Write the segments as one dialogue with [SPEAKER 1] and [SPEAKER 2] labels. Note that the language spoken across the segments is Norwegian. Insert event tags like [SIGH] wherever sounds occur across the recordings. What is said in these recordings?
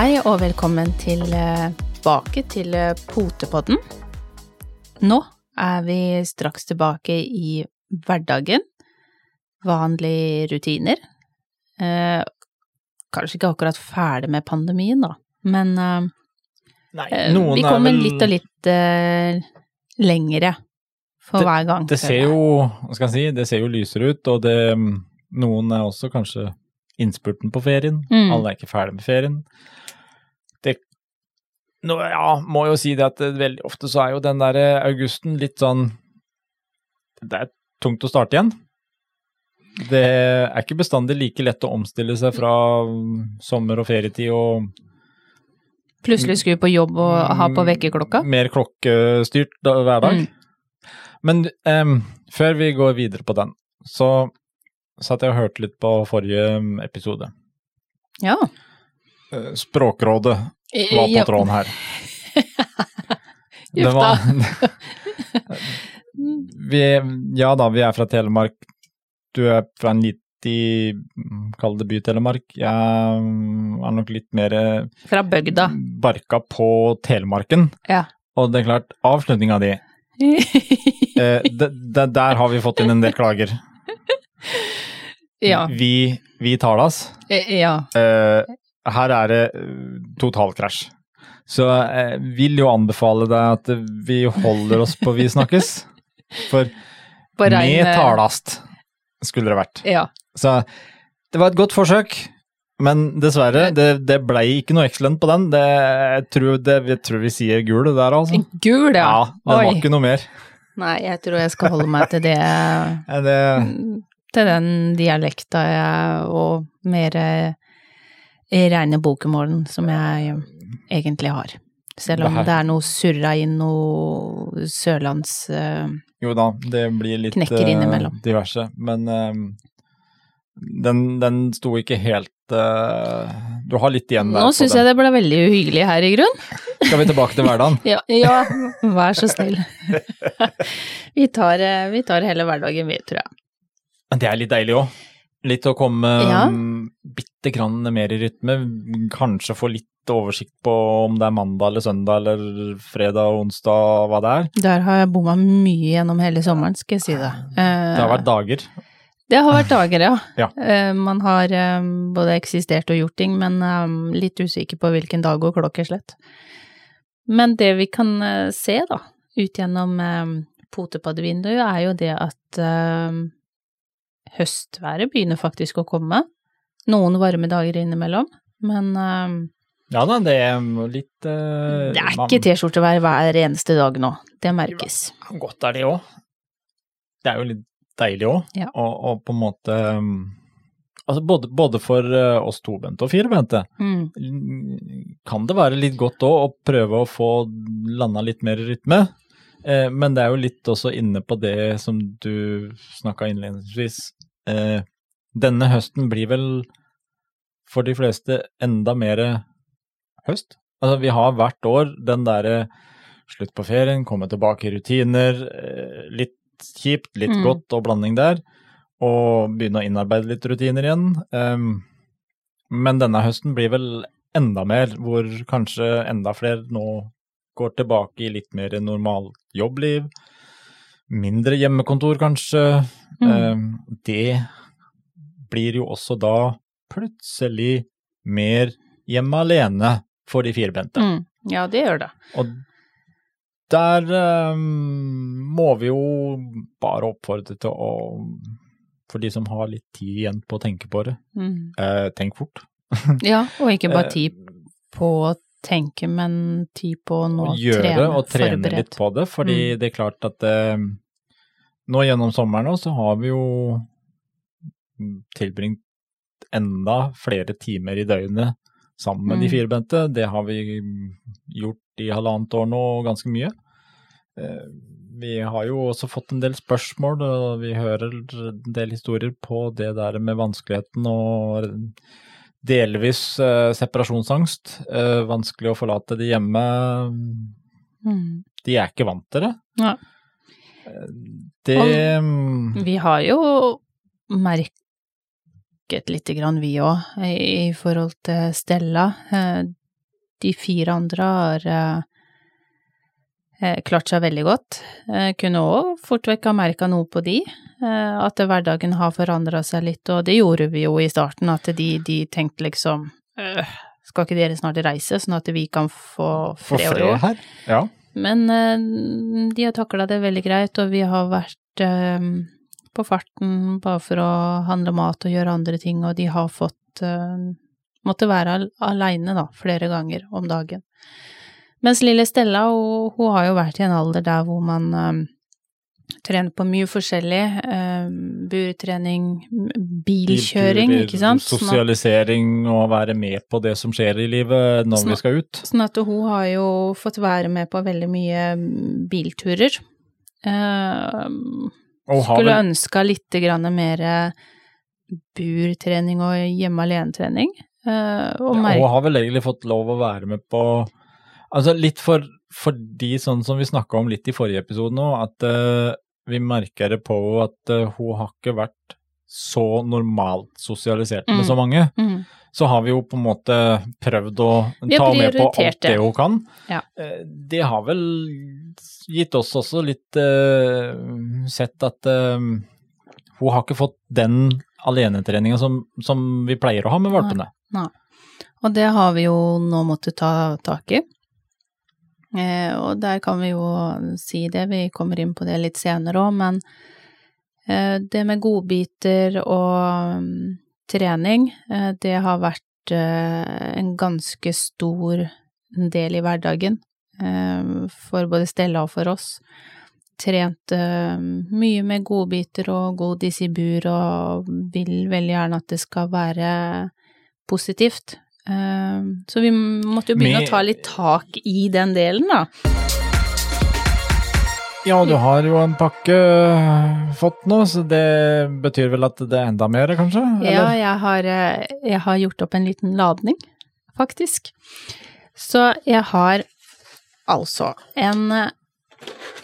[SPEAKER 1] Hei og velkommen tilbake til eh, Potepodden. Nå er vi straks tilbake i hverdagen. Vanlige rutiner. Eh, kanskje ikke akkurat ferdig med pandemien, da, men eh,
[SPEAKER 2] Nei,
[SPEAKER 1] eh, vi
[SPEAKER 2] er
[SPEAKER 1] kommer
[SPEAKER 2] vel-
[SPEAKER 1] litt og litt eh, lengre for hver gang.
[SPEAKER 2] Det ser jo, hva skal jeg si, det ser jo lysere ut, og det, noen er også kanskje innspurten på ferien.
[SPEAKER 1] Mm.
[SPEAKER 2] Alle er ikke ferdig med ferien. Nå, ja, må jo si det at det, veldig ofte så er jo den der eh, augusten litt sånn, det er tungt å starte igjen. Det er ikke bestandig like lett å omstille seg fra mm, sommer og ferietid og
[SPEAKER 1] Plutselig skulle på jobb og ha på vekkerklokka.
[SPEAKER 2] mer klokkestyrt da, hver dag.
[SPEAKER 1] Mm.
[SPEAKER 2] Men um, før vi går videre på den, så satt jeg og hørte litt på forrige episode.
[SPEAKER 1] Ja.
[SPEAKER 2] Eh, Språkrådet var på tråden her. [LAUGHS]
[SPEAKER 1] Uff da. [LAUGHS]
[SPEAKER 2] vi, Ja da, vi er fra Telemark. Du er fra en liten Kall det by-Telemark. Jeg er nok litt mer eh,
[SPEAKER 1] Fra bygda.
[SPEAKER 2] barka på Telemarken.
[SPEAKER 1] Ja.
[SPEAKER 2] Og det er klart, avslutninga di [LAUGHS] eh, Der har vi fått inn en del klager.
[SPEAKER 1] ja.
[SPEAKER 2] Vi, vi talas.
[SPEAKER 1] Ja.
[SPEAKER 2] Eh, her er det eh, totalkrasj. Så jeg vil jo anbefale deg at vi holder oss på Vi snakkes. [LAUGHS] For
[SPEAKER 1] På
[SPEAKER 2] med
[SPEAKER 1] eh,
[SPEAKER 2] talast skulle det vært.
[SPEAKER 1] Ja.
[SPEAKER 2] Så det var et godt forsøk, men dessverre, det, det ble ikke noe excellent på den. Det, jeg, tror det, jeg tror vi sier gul der, altså.
[SPEAKER 1] Gul, ja.
[SPEAKER 2] Ja, det var ikke noe mer.
[SPEAKER 1] Nei, jeg tror jeg skal holde meg til det [LAUGHS]
[SPEAKER 2] Eh, Det,
[SPEAKER 1] Til den dialekta jeg, og mer reine bokmålen som jeg egentlig har. Selv om
[SPEAKER 2] Det
[SPEAKER 1] det er noe surra inn noe sørlands uh,
[SPEAKER 2] jo da, det blir litt eh, diverse, men uh, den, den sto ikke helt Du har litt igjen der.
[SPEAKER 1] Nå syns jeg det ble veldig uhyggelig her i grunn.
[SPEAKER 2] Skal vi tilbake til hverdagen? [LAUGHS]
[SPEAKER 1] Ja, ja vær så snill. [LAUGHS] vi, tar, vi tar hele hverdagen, vi, tror jeg.
[SPEAKER 2] Men det er litt deilig òg. Litt å komme
[SPEAKER 1] Ja.
[SPEAKER 2] um, bitte grann mer i rytme. Kanskje få litt oversikt på om det er mandag eller søndag eller fredag og onsdag, hva det er.
[SPEAKER 1] Der har jeg bomma mye gjennom hele sommeren, skal jeg si det.
[SPEAKER 2] Det har vært dager.
[SPEAKER 1] Det har vært dager, ja. [LAUGHS]
[SPEAKER 2] Ja.
[SPEAKER 1] Eh, Man har eh, både eksistert og gjort ting, men eh, litt usikker på hvilken dag og klokkeslett. Men det vi kan se, da, ut gjennom potepaddevinduet, er jo det at høstværet begynner faktisk å komme. Noen varme dager innimellom, men eh,
[SPEAKER 2] Ja da, det er litt uh,
[SPEAKER 1] det er ikke T-skjortevær hver eneste dag nå. Det merkes.
[SPEAKER 2] Godt er det òg. Det er jo litt deilig òg,
[SPEAKER 1] Ja.
[SPEAKER 2] og, og på en måte um, Altså både, både for oss oss tobente og firbente
[SPEAKER 1] Mm.
[SPEAKER 2] kan det være litt godt òg å prøve å få landa litt mer i rytme. Eh, men det er jo litt også inne på det som du snakka innledningsvis. Eh, denne høsten blir vel for de fleste enda mer høst. Altså vi har hvert år den derre slutt på ferien, komme tilbake i rutiner, eh, litt kjipt, litt
[SPEAKER 1] Mm.
[SPEAKER 2] godt og blanding der. Og begynne å innarbeide litt rutiner igjen. Um, men denne høsten blir vel enda mer, hvor kanskje enda flere nå går tilbake i litt mer normalt jobbliv. Mindre hjemmekontor, kanskje.
[SPEAKER 1] Mm.
[SPEAKER 2] Um, det blir jo også da plutselig mer hjemme alene for de firbente.
[SPEAKER 1] Mm. Ja, det gjør det.
[SPEAKER 2] Og der um, må vi jo bare oppfordre til å For de som har litt tid igjen på å tenke på det,
[SPEAKER 1] Mm.
[SPEAKER 2] eh, tenk fort.
[SPEAKER 1] Ja, og ikke bare
[SPEAKER 2] Eh,
[SPEAKER 1] tid på tenke, men tid på å nå
[SPEAKER 2] og gjøre
[SPEAKER 1] trene,
[SPEAKER 2] og trene
[SPEAKER 1] forberede.
[SPEAKER 2] litt på det, fordi
[SPEAKER 1] Mm.
[SPEAKER 2] det er klart at eh, nå gjennom sommeren så har vi jo tilbringt enda flere timer i døgnet sammen med de
[SPEAKER 1] Mm.
[SPEAKER 2] firbente. Det har vi gjort i halvannet år nå, ganske mye. Eh, Vi har jo også fått en del spørsmål, og vi hører en del historier på det der med vanskeligheten og delvis eh, separasjonsangst. Eh, vanskelig å forlate de hjemme.
[SPEAKER 1] Mm.
[SPEAKER 2] De er ikke vant til det.
[SPEAKER 1] Ja.
[SPEAKER 2] Eh, Det Og
[SPEAKER 1] Vi har jo merket lite grann, vi òg, i forhold til Stella. Eh, de fire andre har eh, klart seg veldig godt. Kunne òg fort vekk ha merka noe på de, at hverdagen har forandra seg litt, og det gjorde vi jo i starten, at de, de tenkte liksom øh, skal ikke dere snart reise, sånn at vi kan få fred og ro?
[SPEAKER 2] her. Ja.
[SPEAKER 1] Men eh, de har takla det veldig greit, og vi har vært eh, på farten bare for å handle mat og gjøre andre ting, og de har fått eh, Måtte være al aleine, da, flere ganger om dagen. Mens lille Stella, hun, hun har jo vært i en alder der hvor man trener på mye forskjellig. eh, burtrening, bilkjøring,
[SPEAKER 2] Bilturer,
[SPEAKER 1] ikke sant? Sånn
[SPEAKER 2] Sosialisering og være med på det som skjer i livet når
[SPEAKER 1] Sånn
[SPEAKER 2] vi skal ut.
[SPEAKER 1] Sånn at hun har jo fått være med på veldig mye bilturer. Eh, skulle ønska litt grann mer burtrening og hjemme alene-trening. Eh, og
[SPEAKER 2] og har vel egentlig fått lov å være med på Altså litt for, fordi, sånn som vi snakka om litt i forrige episode nå, at vi merker det på at eh, hun har ikke vært så normalt sosialisert med
[SPEAKER 1] Mm.
[SPEAKER 2] så mange.
[SPEAKER 1] mm,
[SPEAKER 2] så har vi jo på en måte prøvd å ta med på alt det hun kan.
[SPEAKER 1] Ja.
[SPEAKER 2] Eh, Det har vel gitt oss også litt uh, sett at uh, hun har ikke fått den alenetreninga som, som vi pleier å ha med valpene.
[SPEAKER 1] Og det har vi jo nå måttet ta tak i. Eh, og der kan vi jo si det, vi kommer inn på det litt senere òg, men eh, det med godbiter og mm, trening, eh, det har vært en ganske stor del i hverdagen for både Stella og for oss. Trent mye med godbiter og godis i bur, og vil veldig gjerne at det skal være positivt. Eh, Så vi måtte jo begynne
[SPEAKER 2] Med-
[SPEAKER 1] å ta litt tak i den delen, da.
[SPEAKER 2] Ja, du har jo en pakke eh, fått nå, så det betyr vel at det er enda mer, kanskje?
[SPEAKER 1] Ja, jeg har, eh, jeg har gjort opp en liten ladning, faktisk. Så jeg har altså en eh,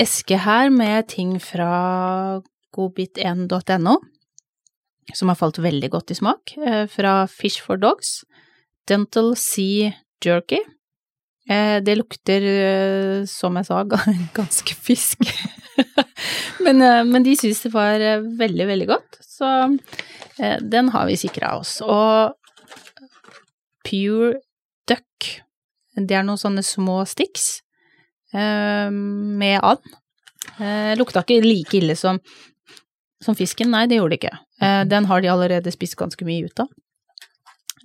[SPEAKER 1] eske her med ting fra godbit1.no, som har falt veldig godt i smak, fra Fish for Dogs, Dental Sea Jerky. Eh, Det lukter, eh, som jeg sa, [LAUGHS] ganske fisk. [LAUGHS] men, eh, men de syns det var veldig, veldig godt, så den har vi sikra oss. Og Pure Duck, det er noen sånne små sticks med and. Lukta ikke like ille som, som fisken, nei, det gjorde det ikke. Eh, Den har de allerede spist ganske mye ut av.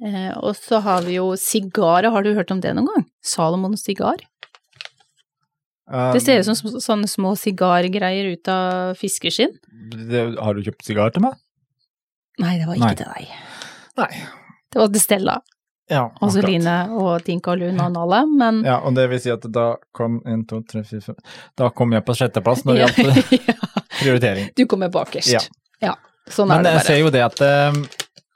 [SPEAKER 1] Eh, og så har vi jo sigarer, har du hørt om det noen gang? Salomon sigar?
[SPEAKER 2] Um,
[SPEAKER 1] Det ser ut som sånne små sigargreier ut av fiskeskinn.
[SPEAKER 2] det, Har du kjøpt sigar til meg?
[SPEAKER 1] Nei, det var ikke
[SPEAKER 2] Nei.
[SPEAKER 1] til deg.
[SPEAKER 2] Nei.
[SPEAKER 1] Det var til Stella
[SPEAKER 2] Ja,
[SPEAKER 1] og. Line og Tinka Luna og Nalle, men
[SPEAKER 2] Ja, og det vil si at da kom en, to, tre, fire, fem Da kom jeg på sjetteplass når det gjaldt [LAUGHS] prioritering.
[SPEAKER 1] Du kommer bakerst.
[SPEAKER 2] Ja.
[SPEAKER 1] Ja. sånn
[SPEAKER 2] Men
[SPEAKER 1] er det
[SPEAKER 2] jeg ser jo det at eh,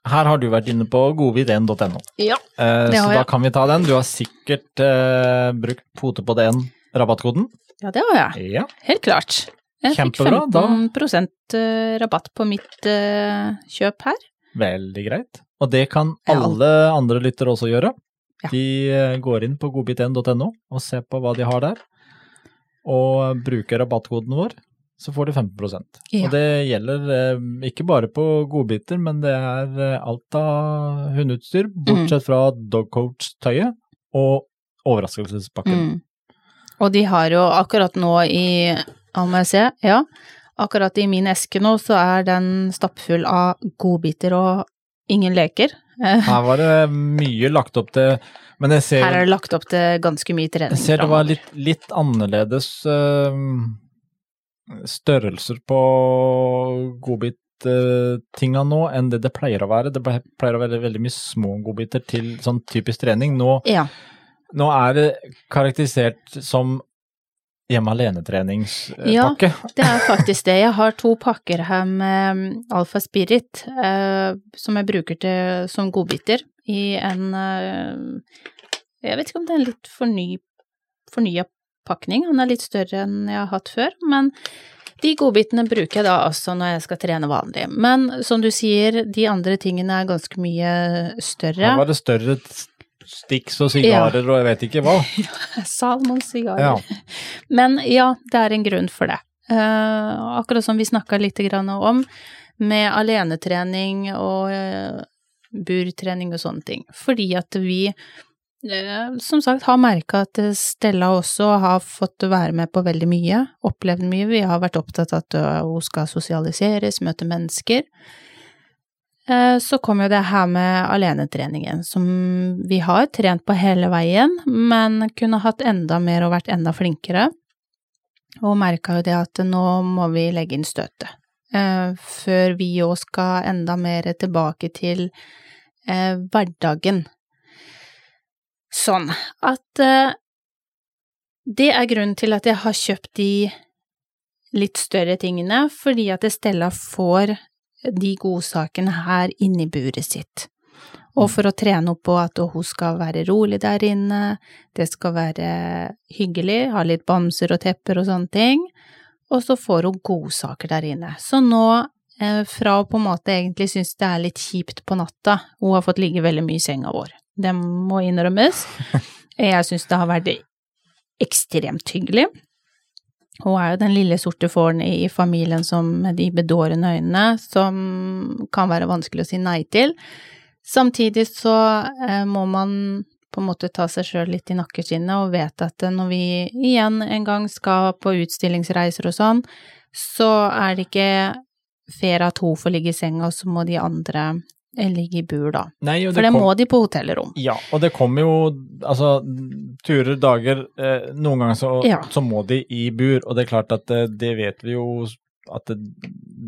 [SPEAKER 2] her har du vært inne på godbit1.no,
[SPEAKER 1] Ja,
[SPEAKER 2] eh,
[SPEAKER 1] Det
[SPEAKER 2] så
[SPEAKER 1] har
[SPEAKER 2] da kan vi ta den. Du har sikkert eh, brukt pote på den rabattkoden.
[SPEAKER 1] ja, det har jeg.
[SPEAKER 2] Ja.
[SPEAKER 1] Helt klart. Jeg
[SPEAKER 2] Kjempebra,
[SPEAKER 1] fikk 15 da. rabatt på mitt eh, kjøp her.
[SPEAKER 2] Veldig greit. Og det kan alle andre lyttere også gjøre.
[SPEAKER 1] Ja.
[SPEAKER 2] De eh, går inn på godbit1.no og ser på hva de har der, og bruker rabattkoden vår, så får de 15
[SPEAKER 1] Ja.
[SPEAKER 2] Og det gjelder eh, ikke bare på godbiter, men det er eh, alt av hundeutstyr, bortsett
[SPEAKER 1] Mm.
[SPEAKER 2] fra dogcoach-tøyet og overraskelsespakken.
[SPEAKER 1] Mm. Og de har jo akkurat nå i Ja, må jeg se. Ja. Akkurat i min eske nå så er den stappfull av godbiter og ingen leker. [LAUGHS]
[SPEAKER 2] Her var det mye lagt opp til Men jeg ser,
[SPEAKER 1] Her er det lagt opp til ganske mye trening.
[SPEAKER 2] jeg ser det var litt, litt annerledes eh, størrelser på godbit-tinga nå enn det det pleier å være. Det pleier å være veldig mye små godbiter til sånn typisk trening. Nå,
[SPEAKER 1] Ja.
[SPEAKER 2] nå er det karakterisert som hjemme alene-treningspakke.
[SPEAKER 1] Ja, Det er faktisk det. Jeg har to pakker her med mm, Alfa Spirit eh, som jeg bruker til, som godbiter i en eh, Jeg vet ikke om det er en litt forny, fornya pakning. Han er litt større enn jeg har hatt før, men de godbitene bruker jeg da også når jeg skal trene vanlig. Men som du sier, de andre tingene er ganske mye større.
[SPEAKER 2] Her var det større sticks og sigarer og jeg vet ikke hva.
[SPEAKER 1] Salmonsigarer. [LAUGHS]
[SPEAKER 2] Ja. [LAUGHS]
[SPEAKER 1] Men ja, det er en grunn for det. Uh, akkurat som vi snakka litt grann om, med alenetrening og uh, burtrening og sånne ting. Fordi at vi, som sagt, har merka at Stella også har fått være med på veldig mye, opplevd mye. Vi har vært opptatt av at eh, hun skal sosialiseres, møte mennesker. Eh, Så kom jo det her med alenetreningen, som vi har trent på hele veien, men kunne hatt enda mer og vært enda flinkere. Og merka jo det at nå må vi legge inn støtet. Eh, Før vi òg skal enda mer tilbake til eh, hverdagen. Sånn at eh, det er grunnen til at jeg har kjøpt de litt større tingene, fordi at Stella får de godsakene her inni buret sitt. Og for å trene opp på at hun skal være rolig der inne, det skal være hyggelig, ha litt bamser og tepper og sånne ting, og så får hun godsaker der inne. Så nå, eh, fra å på en måte egentlig synes det er litt kjipt på natta, hun har fått ligge veldig mye i senga vår, det må innrømmes. [LAUGHS] Jeg synes det har vært ekstremt hyggelig. Hun er jo den lille sorte fåren i familien som med de bedårende øynene, som kan være vanskelig å si nei til. Samtidig så eh, må man på en måte ta seg sjøl litt i nakkeskinnet og vet at når vi igjen en gang skal på utstillingsreiser og sånn, så er det ikke fair at hun får ligge i senga, og så må de andre eh, ligge i bur, da.
[SPEAKER 2] Nei, det
[SPEAKER 1] For det
[SPEAKER 2] kom-
[SPEAKER 1] må de på hotellrom.
[SPEAKER 2] Ja, og det kommer jo altså turer, dager eh, Noen ganger så,
[SPEAKER 1] Ja.
[SPEAKER 2] så må de i bur, og det er klart at det, det vet vi jo at det,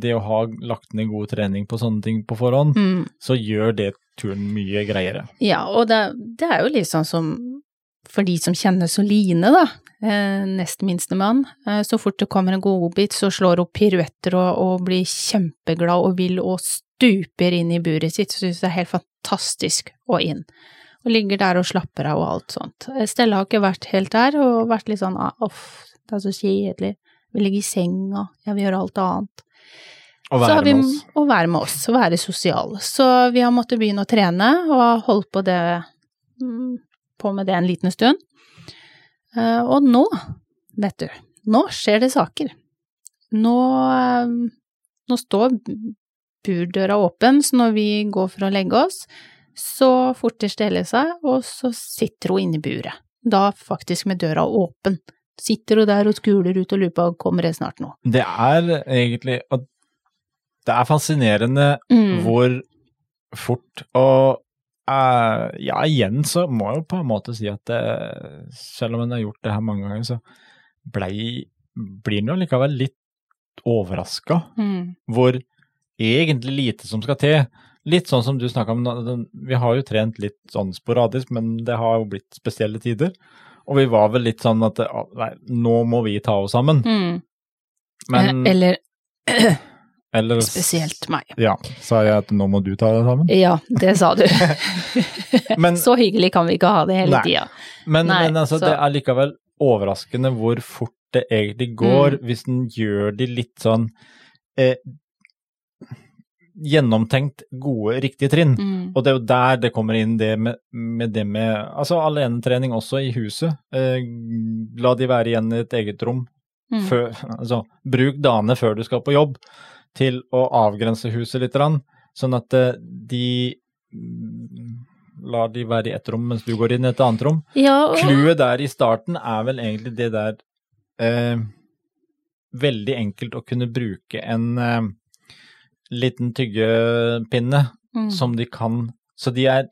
[SPEAKER 2] det å ha lagt ned god trening på sånne ting på forhånd,
[SPEAKER 1] Mm.
[SPEAKER 2] så gjør det turen mye greiere.
[SPEAKER 1] Ja, og det, det er jo litt sånn som for de som kjenner Soline, da, eh, nest minstemann, eh, så fort det kommer en godbit, så slår hun piruetter og, og blir kjempeglad og vil og stuper inn i buret sitt, så synes det er helt fantastisk å inn. Og ligger der og slapper av og alt sånt. Eh, Stella har ikke vært helt der, og vært litt sånn ah, uff, det er så kjedelig, vi ligger i senga, jeg vil gjøre alt annet.
[SPEAKER 2] Å
[SPEAKER 1] Så har
[SPEAKER 2] være
[SPEAKER 1] vi,
[SPEAKER 2] med oss.
[SPEAKER 1] Å være med oss, å være sosial. Så vi har måttet begynne å trene, og har holdt på, det, mm, på med det en liten stund. Eh, Og nå, vet du, nå skjer det saker. Nå, eh, nå står burdøra åpen, så når vi går for å legge oss, så forter Stelle seg, og så sitter hun inne i buret. Da faktisk med døra åpen. Sitter hun der og skuler ut og lurer på kommer det snart nå.
[SPEAKER 2] Det er egentlig Det er fascinerende
[SPEAKER 1] Mm.
[SPEAKER 2] hvor fort og uh, Ja, igjen så må jeg jo på en måte si at det, selv om en har gjort det her mange ganger, så blei, blir en jo likevel litt overraska
[SPEAKER 1] Mm.
[SPEAKER 2] hvor egentlig lite som skal til. Litt sånn som du snakka om, vi har jo trent litt sånn sporadisk, men det har jo blitt spesielle tider. Og vi var vel litt sånn at ah, nei, nå må vi ta oss sammen.
[SPEAKER 1] Mm.
[SPEAKER 2] Men
[SPEAKER 1] Eh, Eller [CLEARS THROAT] [CLEARS THROAT]
[SPEAKER 2] eller,
[SPEAKER 1] spesielt meg.
[SPEAKER 2] Ja, sa jeg at nå må du ta deg sammen?
[SPEAKER 1] Ja, det sa du. [LAUGHS]
[SPEAKER 2] Men,
[SPEAKER 1] Så hyggelig kan vi ikke ha det hele tida.
[SPEAKER 2] men, men altså,
[SPEAKER 1] så-
[SPEAKER 2] det er likevel overraskende hvor fort det egentlig går
[SPEAKER 1] Mm.
[SPEAKER 2] hvis en gjør de litt sånn eh, gjennomtenkt, gode, riktige trinn.
[SPEAKER 1] Mm.
[SPEAKER 2] Og det er jo der det kommer inn det med, med det med Altså alenetrening også i huset. Eh, la de være igjen i et eget rom.
[SPEAKER 1] Mm.
[SPEAKER 2] Før, altså, bruk dagene før du skal på jobb til å avgrense huset litt, sånn at eh, de mm, lar de være i ett rom mens du går inn i et annet rom.
[SPEAKER 1] Ja, og,
[SPEAKER 2] Clouet der i starten er vel egentlig det der eh, Veldig enkelt å kunne bruke en eh, liten tyggepinne
[SPEAKER 1] mm.
[SPEAKER 2] som de kan Så de er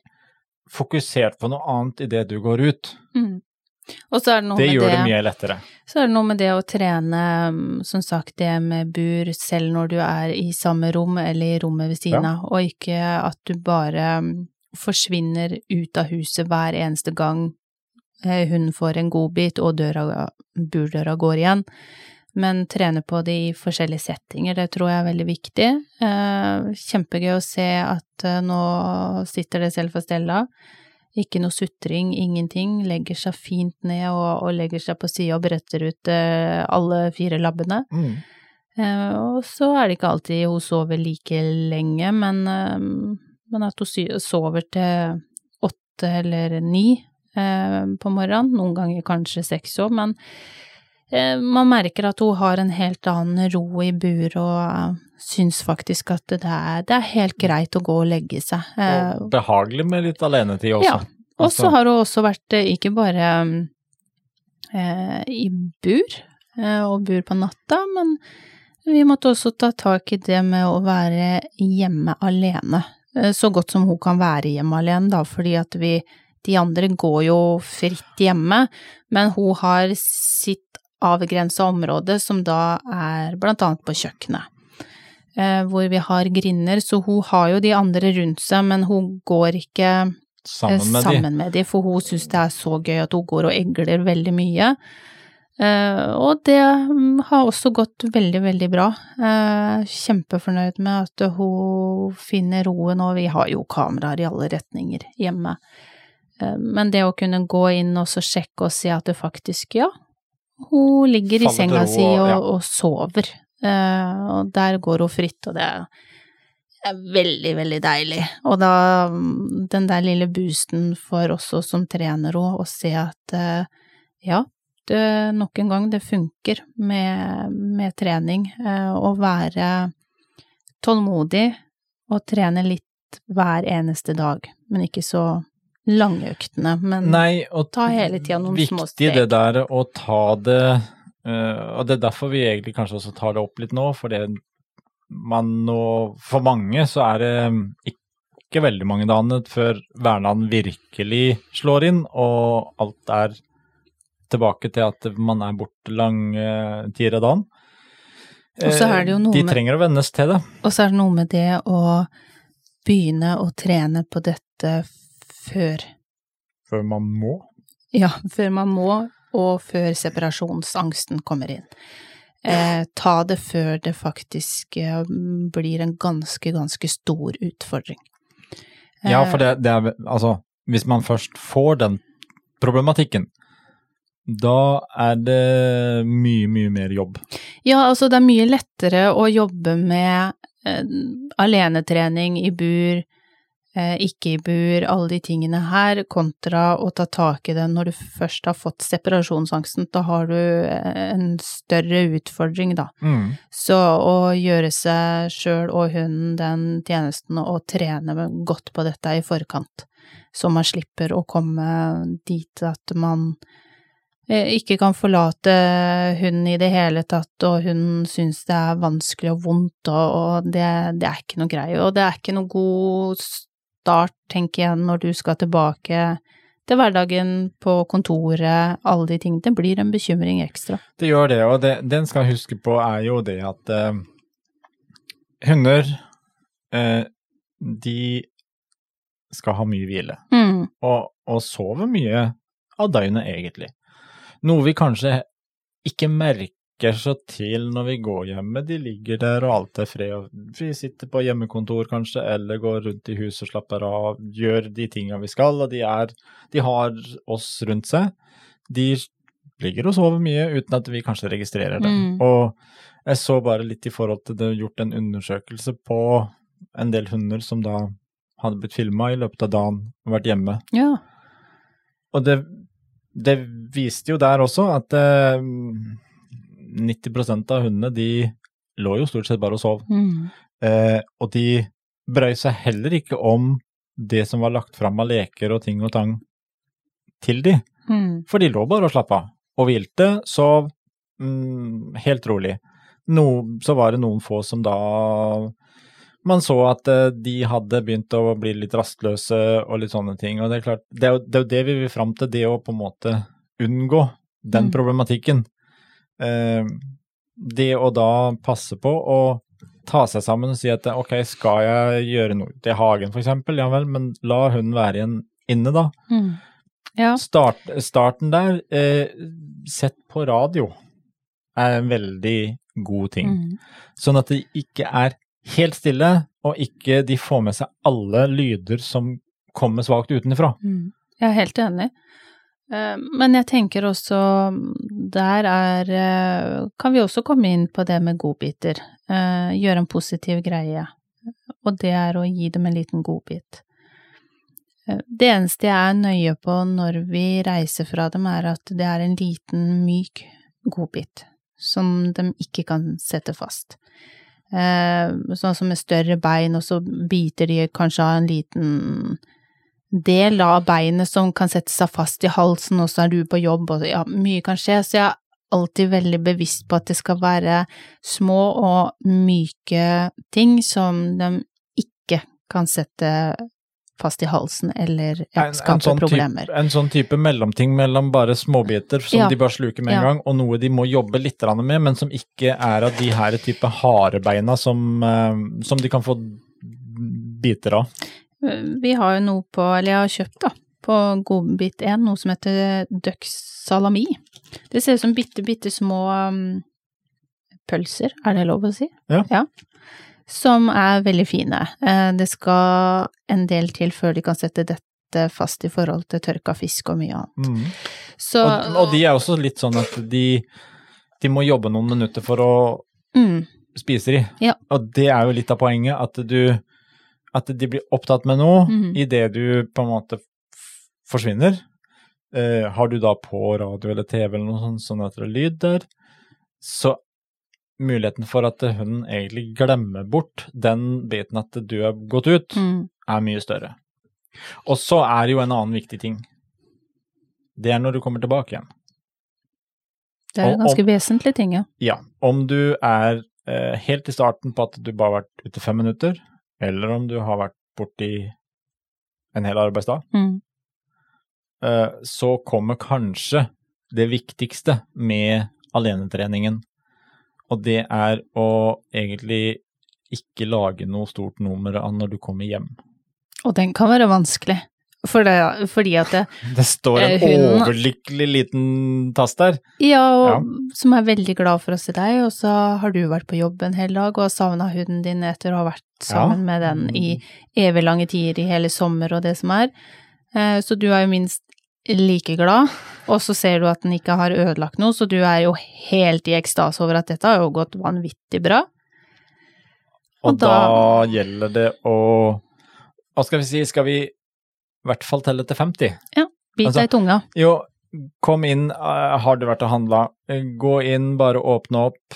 [SPEAKER 2] fokusert på noe annet idet du går ut.
[SPEAKER 1] mm. Det
[SPEAKER 2] Det
[SPEAKER 1] med
[SPEAKER 2] gjør
[SPEAKER 1] det,
[SPEAKER 2] det mye lettere.
[SPEAKER 1] Så er det noe med det å trene, mm, som sagt, det med bur selv når du er i samme rom eller i rommet ved siden
[SPEAKER 2] Ja.
[SPEAKER 1] og ikke at du bare mm, forsvinner ut av huset hver eneste gang eh, hun får en godbit og døra, burdøra går igjen. Men trene på det i forskjellige settinger, det tror jeg er veldig viktig. Eh, kjempegøy å se at eh, nå sitter det selv for Stella. Ikke noe sutring, ingenting. Legger seg fint ned og, og legger seg på sida og bretter ut eh, alle fire labbene.
[SPEAKER 2] Mm.
[SPEAKER 1] Og så er det ikke alltid hun sover like lenge, men, men at hun sover til åtte eller ni på morgenen, noen ganger kanskje seks òg, men man merker at hun har en helt annen ro i bur og eh, syns faktisk at det er, det er, helt greit å gå og legge seg.
[SPEAKER 2] Og behagelig med litt alenetid også.
[SPEAKER 1] Ja. Og så altså. har hun også vært ikke bare i bur, og bur på natta, men vi måtte også ta tak i det med å være hjemme alene. Eh, så godt som hun kan være hjemme alene, da, fordi at vi De andre går jo fritt hjemme, men hun har sitt avgrensa område, som da er blant annet på kjøkkenet. Eh, hvor vi har grinder, så hun har jo de andre rundt seg, men hun går ikke
[SPEAKER 2] sammen med, sammen
[SPEAKER 1] de. med de, for hun syns det er så gøy at hun går og egler veldig mye. Uh, og det mm, har også gått veldig, veldig bra. Kjempefornøyd med at hun finner roen, og vi har jo kameraer i alle retninger hjemme. Men det å kunne gå inn og så sjekke og se at det faktisk, ja, hun ligger i senga si og, ja. og sover. og der går hun fritt, og det er veldig, veldig deilig. Og da, mm, den der lille boosten for oss som trener henne, å se at ja, det, nok en gang, det funker med, med trening. Uh, å være tålmodig og trene litt hver eneste dag, men ikke så lange øktene, men
[SPEAKER 2] Nei,
[SPEAKER 1] ta hele tida noen små steg.
[SPEAKER 2] Viktig det der å ta det uh, Og det er derfor vi egentlig kanskje også tar det opp litt nå, for det man nå For mange så er det ikke veldig mange dagene før hverdagen virkelig slår inn, og alt er tilbake til at man er borte lange tider av dagen. De trenger å vennes til det.
[SPEAKER 1] Og så er det noe med det å begynne å trene på dette før
[SPEAKER 2] Før man må?
[SPEAKER 1] Ja, før man må, og før separasjonsangsten kommer inn. Eh, ta det før det faktisk eh, blir en ganske, ganske stor utfordring.
[SPEAKER 2] Eh, ja, for det, det er altså Hvis man først får den problematikken, da er det mye, mye mer jobb.
[SPEAKER 1] Ja, altså det er mye lettere å jobbe med eh, alenetrening i bur, ikke i bur, alle de tingene her, kontra å ta tak i det når du først har fått separasjonsangsten. Da har du eh, en større utfordring, da.
[SPEAKER 2] Mm.
[SPEAKER 1] Så å gjøre seg sjøl og hunden den tjenesten og trene godt på dette i forkant, så man slipper å komme dit at man Eh, ikke kan forlate hunden i det hele tatt, og hun syns det er vanskelig og vondt, og det, det, er ikke noe greie. Og det er ikke noe god start, tenker jeg, når du skal tilbake til hverdagen på kontoret, alle de tingene. Det blir en bekymring ekstra.
[SPEAKER 2] Det gjør det, og det, den skal huske på er jo det at eh, hunder, eh, de skal ha mye hvile,
[SPEAKER 1] mm.
[SPEAKER 2] og, og sover mye av døgnet, egentlig. Noe vi kanskje ikke merker så til når vi går hjemme. De ligger der og alt er fred. og Vi sitter på hjemmekontor kanskje, eller går rundt i huset og slapper av, gjør de tinga vi skal, og de, er, de har oss rundt seg. De ligger og sover mye uten at vi kanskje registrerer dem.
[SPEAKER 1] Mm.
[SPEAKER 2] Og jeg så bare litt i forhold til det gjort en undersøkelse på en del hunder som da hadde blitt filma i løpet av dagen og vært hjemme.
[SPEAKER 1] Ja.
[SPEAKER 2] Og det det viste jo der også at eh, 90% av hundene de lå jo stort sett bare og sov.
[SPEAKER 1] Mm.
[SPEAKER 2] Eh, og de brøy seg heller ikke om det som var lagt fram av leker og ting og tang til de.
[SPEAKER 1] Mm.
[SPEAKER 2] For de lå bare og slappa og hvilte, sov mm, helt rolig. No, så var det noen få som da man så at uh, de hadde begynt å bli litt rastløse og litt sånne ting. Og det er klart, det er jo det, er jo det vi vil fram til, det å på en måte unngå den mm. problematikken. Uh, det å da passe på å ta seg sammen og si at ok, skal jeg gjøre noe til hagen f.eks., ja vel, men la hunden være igjen inne, da.
[SPEAKER 1] Mm. Ja.
[SPEAKER 2] Start, starten der, eh, sett på radio, er en veldig god ting.
[SPEAKER 1] Mm.
[SPEAKER 2] Sånn at det ikke er helt stille, og ikke de får med seg alle lyder som kommer svakt utenfra.
[SPEAKER 1] Mm. Jeg er helt enig. Eh, men jeg tenker også Der er eh, Kan vi også komme inn på det med godbiter. Eh, gjøre en positiv greie. Og det er å gi dem en liten godbit. Det eneste jeg er nøye på når vi reiser fra dem, er at det er en liten, myk godbit som de ikke kan sette fast. Sånn som med større bein, og så biter de kanskje av en liten del av beinet som kan sette seg fast i halsen, og så er du på jobb, og ja, mye kan skje. Så jeg er alltid veldig bevisst på at det skal være små og myke ting som de ikke kan sette fast i halsen eller ja, skape
[SPEAKER 2] sånn
[SPEAKER 1] problemer.
[SPEAKER 2] type, en sånn type mellomting mellom bare småbiter som
[SPEAKER 1] Ja.
[SPEAKER 2] de bare sluker med en
[SPEAKER 1] Ja.
[SPEAKER 2] gang, og noe de må jobbe litt med, men som ikke er av de her type harebeina som, eh, som de kan få biter av.
[SPEAKER 1] Vi har jo noe på, eller jeg har kjøpt da, på Godbit 1, noe som heter Dux salami. Det ser ut som bitte, bitte små um, pølser, er det lov å si?
[SPEAKER 2] Ja.
[SPEAKER 1] Som er veldig fine. Eh, Det skal en del til før de kan sette dette fast i forhold til tørka fisk og mye annet.
[SPEAKER 2] Mm.
[SPEAKER 1] Så,
[SPEAKER 2] Og, og de er også litt sånn at de, de må jobbe noen minutter for å
[SPEAKER 1] mm,
[SPEAKER 2] spise de.
[SPEAKER 1] Ja.
[SPEAKER 2] Og det er jo litt av poenget, at du at de blir opptatt med noe
[SPEAKER 1] Mhm.
[SPEAKER 2] idet du på en måte forsvinner. Eh, har du da på radio eller TV eller noe sånt, sånn at det er lyd der, så muligheten for at hunden egentlig glemmer bort den biten at du har gått ut,
[SPEAKER 1] mm,
[SPEAKER 2] er mye større. Og så er det jo en annen viktig ting. Det er når du kommer tilbake igjen.
[SPEAKER 1] det er
[SPEAKER 2] en
[SPEAKER 1] ganske
[SPEAKER 2] om,
[SPEAKER 1] vesentlig ting, ja.
[SPEAKER 2] Ja, om du er eh, helt i starten på at du bare har vært ute fem minutter, eller om du har vært borti en hel arbeidsdag,
[SPEAKER 1] Mm,
[SPEAKER 2] eh, så kommer kanskje det viktigste med alenetreningen, og det er å egentlig ikke lage noe stort nummer av når du kommer hjem.
[SPEAKER 1] og den kan være vanskelig, for det, fordi at det, [LAUGHS]
[SPEAKER 2] Det står en
[SPEAKER 1] hun,
[SPEAKER 2] overlykkelig liten tass der.
[SPEAKER 1] Ja, og som er veldig glad for å se deg, og så har du vært på jobb en hel dag og har savna hunden din etter å ha vært sammen
[SPEAKER 2] Ja.
[SPEAKER 1] med den i evig lange tider i hele sommer og det som er. Eh, Så du er jo minst like glad, og så ser du at den ikke har ødelagt noe, så du er jo helt i ekstase over at dette har jo gått vanvittig bra.
[SPEAKER 2] Og,
[SPEAKER 1] Og
[SPEAKER 2] da,
[SPEAKER 1] da-
[SPEAKER 2] gjelder det å Hva skal vi si, skal vi i hvert fall telle til 50? Ja.
[SPEAKER 1] Bit
[SPEAKER 2] Altså-
[SPEAKER 1] deg i tunga.
[SPEAKER 2] Jo, kom inn, eh, har du vært og handla, eh, gå inn, bare åpne opp,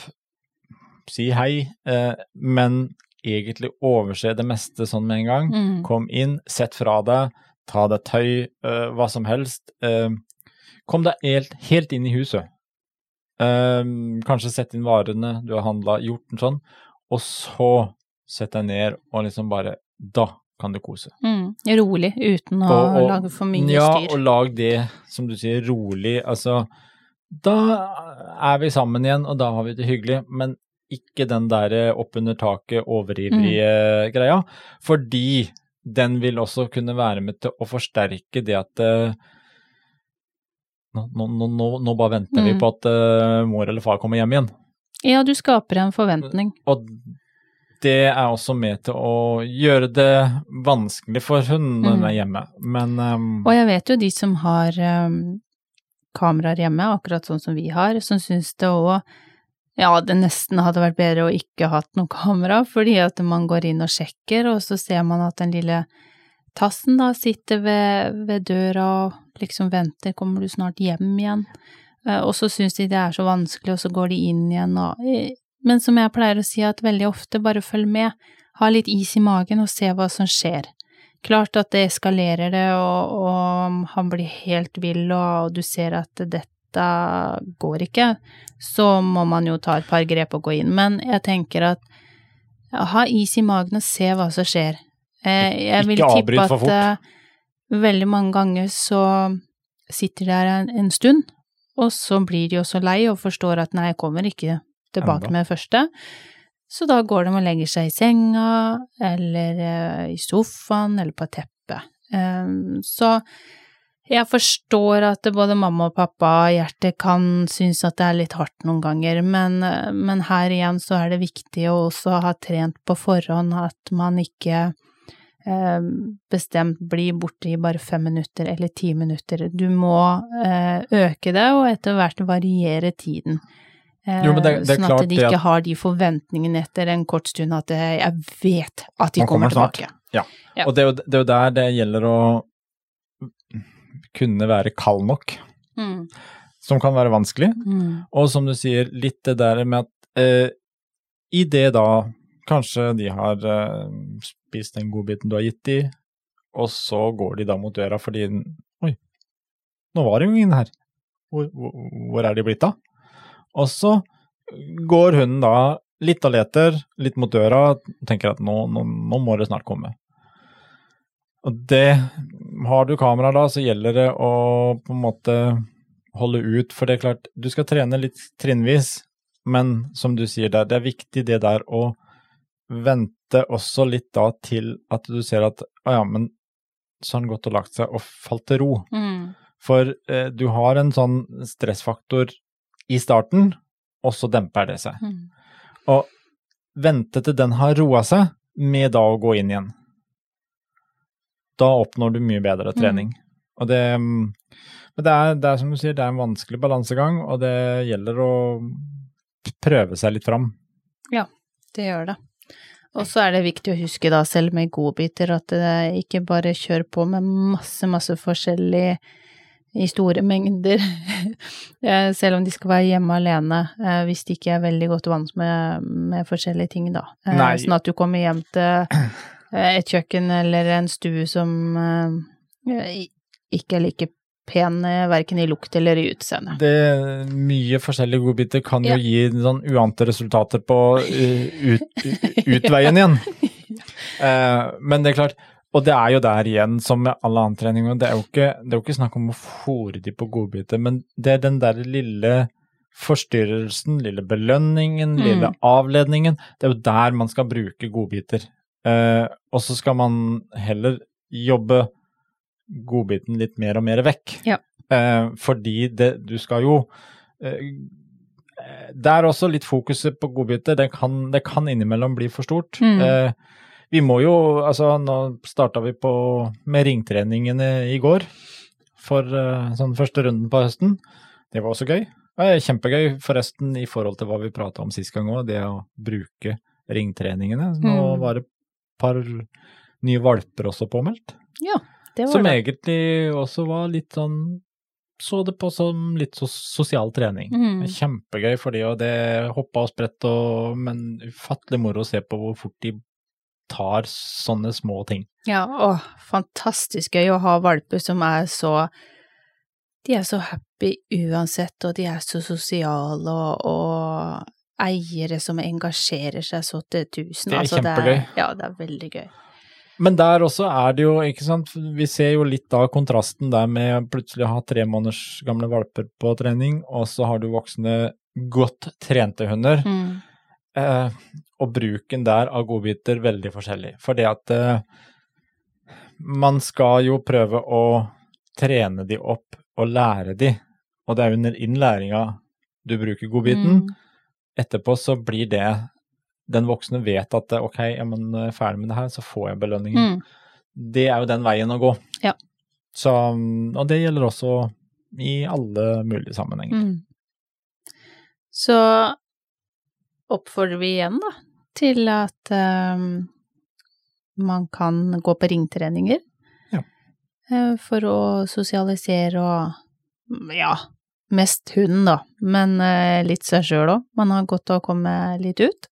[SPEAKER 2] si hei, eh, men egentlig overse det meste sånn med en gang.
[SPEAKER 1] Mm.
[SPEAKER 2] Kom inn, sett fra deg, ta deg tøy, eh, hva som helst. Kom deg helt, helt inn i huset. Kanskje sett inn varene du har handla, gjort den sånn, og så sett deg ned og liksom bare Da kan du kose.
[SPEAKER 1] Mm. Rolig, uten å
[SPEAKER 2] Og- og-
[SPEAKER 1] lage for mye
[SPEAKER 2] ja,
[SPEAKER 1] styr.
[SPEAKER 2] og lag det, som du sier, rolig. Altså, da er vi sammen igjen, og da har vi det hyggelig, men ikke den der oppunder taket, overivrige
[SPEAKER 1] Mm.
[SPEAKER 2] greia. Fordi den vil også kunne være med til å forsterke det at eh, nå, nå, nå, nå, bare venter vi
[SPEAKER 1] Mm.
[SPEAKER 2] på at uh, mor eller far kommer hjem igjen.
[SPEAKER 1] Ja, du skaper en forventning.
[SPEAKER 2] Og det er også med til å gjøre det vanskelig for hun når hun
[SPEAKER 1] Mm.
[SPEAKER 2] er hjemme. Men um...
[SPEAKER 1] Og jeg vet jo de som har um, kameraer hjemme, akkurat sånn som vi har, som syns det òg ja, det nesten hadde vært bedre å ikke hatt noe kamera, fordi at man går inn og sjekker, og så ser man at den lille tassen da sitter ved, ved døra og liksom venter, kommer du snart hjem igjen? Eh, Og så syns de det er så vanskelig, og så går de inn igjen og eh, Men som jeg pleier å si, at veldig ofte bare følg med, ha litt is i magen og se hva som skjer. Klart at det eskalerer det, og, og han blir helt vill, og du ser at dette går ikke, så må man jo ta et par grep og gå inn. Men jeg tenker at ja, ha is i magen og se hva som skjer. Eh, jeg vil tippe at eh, veldig mange ganger så sitter de der en, en stund, og så blir de også lei og forstår at nei, jeg kommer ikke tilbake med det første. Så da går de og legger seg i senga, eller eh, i sofaen, eller på teppet. Um, så jeg forstår at både mamma og pappa og hjertet kan synes at det er litt hardt noen ganger, men, men her igjen så er det viktig å også ha trent på forhånd at man ikke eh, bestemt blir borte i bare fem minutter eller ti minutter. Du må eh, øke det, og etter hvert variere tiden. Eh,
[SPEAKER 2] Jo, men det- det er
[SPEAKER 1] sånn at de ikke
[SPEAKER 2] at-
[SPEAKER 1] har de forventningene etter en kort stund at eh, jeg vet at de kommer,
[SPEAKER 2] kommer
[SPEAKER 1] tilbake.
[SPEAKER 2] Ja.
[SPEAKER 1] Ja.
[SPEAKER 2] Og det er, jo, det er jo der det gjelder å kunne være kald nok,
[SPEAKER 1] Mm.
[SPEAKER 2] som kan være vanskelig.
[SPEAKER 1] Mm.
[SPEAKER 2] Og som du sier, litt det der med at eh, i det da kanskje de har eh, spist den godbiten du har gitt de, og så går de da mot døra fordi Oi, nå var det jo ingen her. Hvor, hvor, hvor er de blitt av? Og så går hunden da litt og leter, litt mot døra, og tenker at nå, nå, nå må det snart komme. Og det Har du kamera da, så gjelder det å på en måte holde ut, for det er klart, du skal trene litt trinnvis, men som du sier der, det er viktig det der å vente også litt da til at du ser at å ja, men så har han gått og lagt seg og falt til ro.
[SPEAKER 1] Mm.
[SPEAKER 2] For eh, du har en sånn stressfaktor i starten, og så demper det seg.
[SPEAKER 1] Mm.
[SPEAKER 2] Og vente til den har roa seg, med da å gå inn igjen. Da oppnår du mye bedre trening. Og det mm, Men det er, det er som du sier, det er en vanskelig balansegang, og det gjelder å prøve seg litt fram.
[SPEAKER 1] Ja, Det gjør det. Og så er det viktig å huske, da, selv med godbiter, at det ikke bare kjør på med masse, masse forskjellig i store mengder, [LAUGHS] Eh, selv om de skal være hjemme alene, eh, hvis de ikke er veldig godt vant med, med forskjellige ting, da. Eh,
[SPEAKER 2] Nei.
[SPEAKER 1] Sånn at du kommer hjem til et kjøkken eller en stue som ikke er like pen verken i lukt eller i utseende.
[SPEAKER 2] Det Mye forskjellige godbiter kan jo
[SPEAKER 1] Ja.
[SPEAKER 2] gi sånn uante resultater på ut, [LAUGHS] utveien igjen. Men det er klart, og det er jo der igjen, som med all annen trening, det er jo ikke, det er jo ikke snakk om å fòre de på godbiter, men det er den der lille forstyrrelsen, lille belønningen,
[SPEAKER 1] Mm.
[SPEAKER 2] lille avledningen, det er jo der man skal bruke godbiter. Eh, og så skal man heller jobbe godbiten litt mer og mer vekk.
[SPEAKER 1] Ja.
[SPEAKER 2] Eh, fordi det, du skal jo eh, Det er også litt fokuset på godbiter. Det kan, det kan innimellom bli for stort.
[SPEAKER 1] Mm.
[SPEAKER 2] Vi må jo Altså, nå starta vi på med ringtreningene i går. For eh, sånn første runden på høsten. Det var også gøy. Kjempegøy, forresten, i forhold til hva vi prata om sist gang òg, det å bruke ringtreningene. Nå
[SPEAKER 1] Mm.
[SPEAKER 2] var det et par nye valper også påmeldt.
[SPEAKER 1] Ja, det var
[SPEAKER 2] Som
[SPEAKER 1] det.
[SPEAKER 2] egentlig også var litt sånn Så det på som litt så sosial trening.
[SPEAKER 1] Mm.
[SPEAKER 2] Kjempegøy for de, og det hoppa og spredt og Men ufattelig moro å se på hvor fort de tar sånne små ting.
[SPEAKER 1] Ja, åh, fantastisk gøy å ha valper som er så De er så happy uansett, og de er så sosiale, og, og eiere som engasjerer seg så til tusen.
[SPEAKER 2] Det er
[SPEAKER 1] Altså,
[SPEAKER 2] kjempegøy.
[SPEAKER 1] ja, det er veldig gøy.
[SPEAKER 2] Men der også er det jo, ikke sant, vi ser jo litt av kontrasten der med plutselig å ha tre måneders gamle valper på trening, og så har du voksne, godt trente hunder.
[SPEAKER 1] Mm.
[SPEAKER 2] Eh, og bruken der av godbiter veldig forskjellig. For det at eh, man skal jo prøve å trene de opp og lære de, og det er under innlæringa du bruker godbiten.
[SPEAKER 1] Mm.
[SPEAKER 2] Etterpå så blir det Den voksne vet at eh, ok, er man er ferdig med det her, så får jeg belønningen.
[SPEAKER 1] Mm.
[SPEAKER 2] Det er jo den veien å gå.
[SPEAKER 1] Ja.
[SPEAKER 2] Så, og det gjelder også i alle mulige sammenhenger.
[SPEAKER 1] Mm. Så oppfordrer vi igjen, da, til at um, man kan gå på ringtreninger.
[SPEAKER 2] Ja.
[SPEAKER 1] Uh, for å sosialisere og ja, mest hunden, da, men uh, litt seg sjøl òg. Man har godt av å komme litt ut.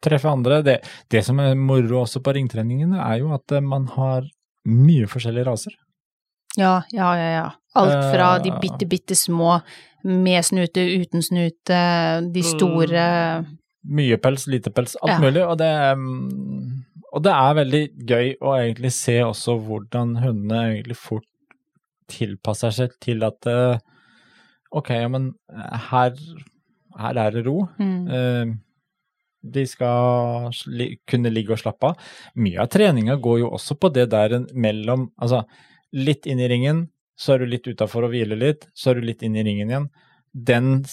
[SPEAKER 2] treffe andre. Det, det som er moro også på ringtreningene, er jo at eh, man har mye forskjellige raser.
[SPEAKER 1] Ja, ja, ja, ja. Alt fra de
[SPEAKER 2] Eh.
[SPEAKER 1] bitte, bitte små med snute, uten snute, de store
[SPEAKER 2] Mye pels, lite pels, alt
[SPEAKER 1] Ja.
[SPEAKER 2] mulig. Og det, mm, og det er veldig gøy å egentlig se også hvordan hundene egentlig fort tilpasser seg til at eh, ok, ja, men her, her er det ro.
[SPEAKER 1] mm.
[SPEAKER 2] Eh, de skal kunne ligge og slappe av. Mye av treninga går jo også på det der mellom Altså, litt inn i ringen, så er du litt utafor og hviler litt, så er du litt inn i ringen igjen. Den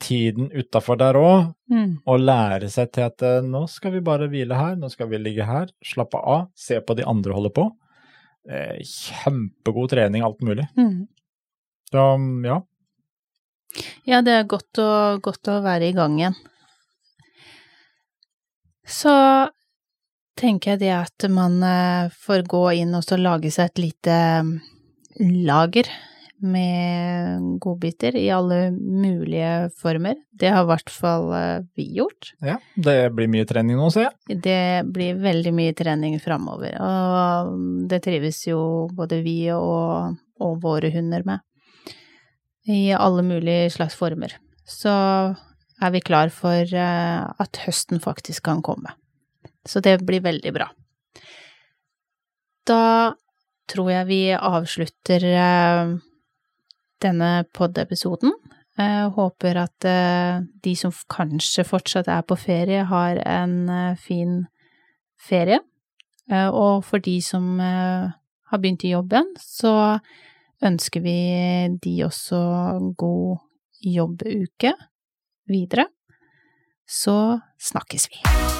[SPEAKER 2] tiden utafor der òg,
[SPEAKER 1] Mm.
[SPEAKER 2] å lære seg til at eh, nå skal vi bare hvile her, nå skal vi ligge her, slappe av, se på de andre holde på. Eh, kjempegod trening, alt mulig.
[SPEAKER 1] Mm.
[SPEAKER 2] Så ja,
[SPEAKER 1] Ja, det er godt å, godt å være i gang igjen. Så tenker jeg det at man eh, får gå inn og så lage seg et lite lager med godbiter i alle mulige former. Det har i hvert fall eh, vi gjort.
[SPEAKER 2] Ja, det blir mye trening nå, ser jeg.
[SPEAKER 1] Det blir veldig mye trening framover, og det trives jo både vi og, og våre hunder med. I alle mulige slags former. Så er vi klar for eh, at høsten faktisk kan komme. Så det blir veldig bra. Da tror jeg vi avslutter eh, denne pod-episoden. Håper at eh, de som kanskje fortsatt er på ferie, har en eh, fin ferie. Og for de som har begynt i jobben, så ønsker vi de også god jobbuke videre. Så snakkes vi.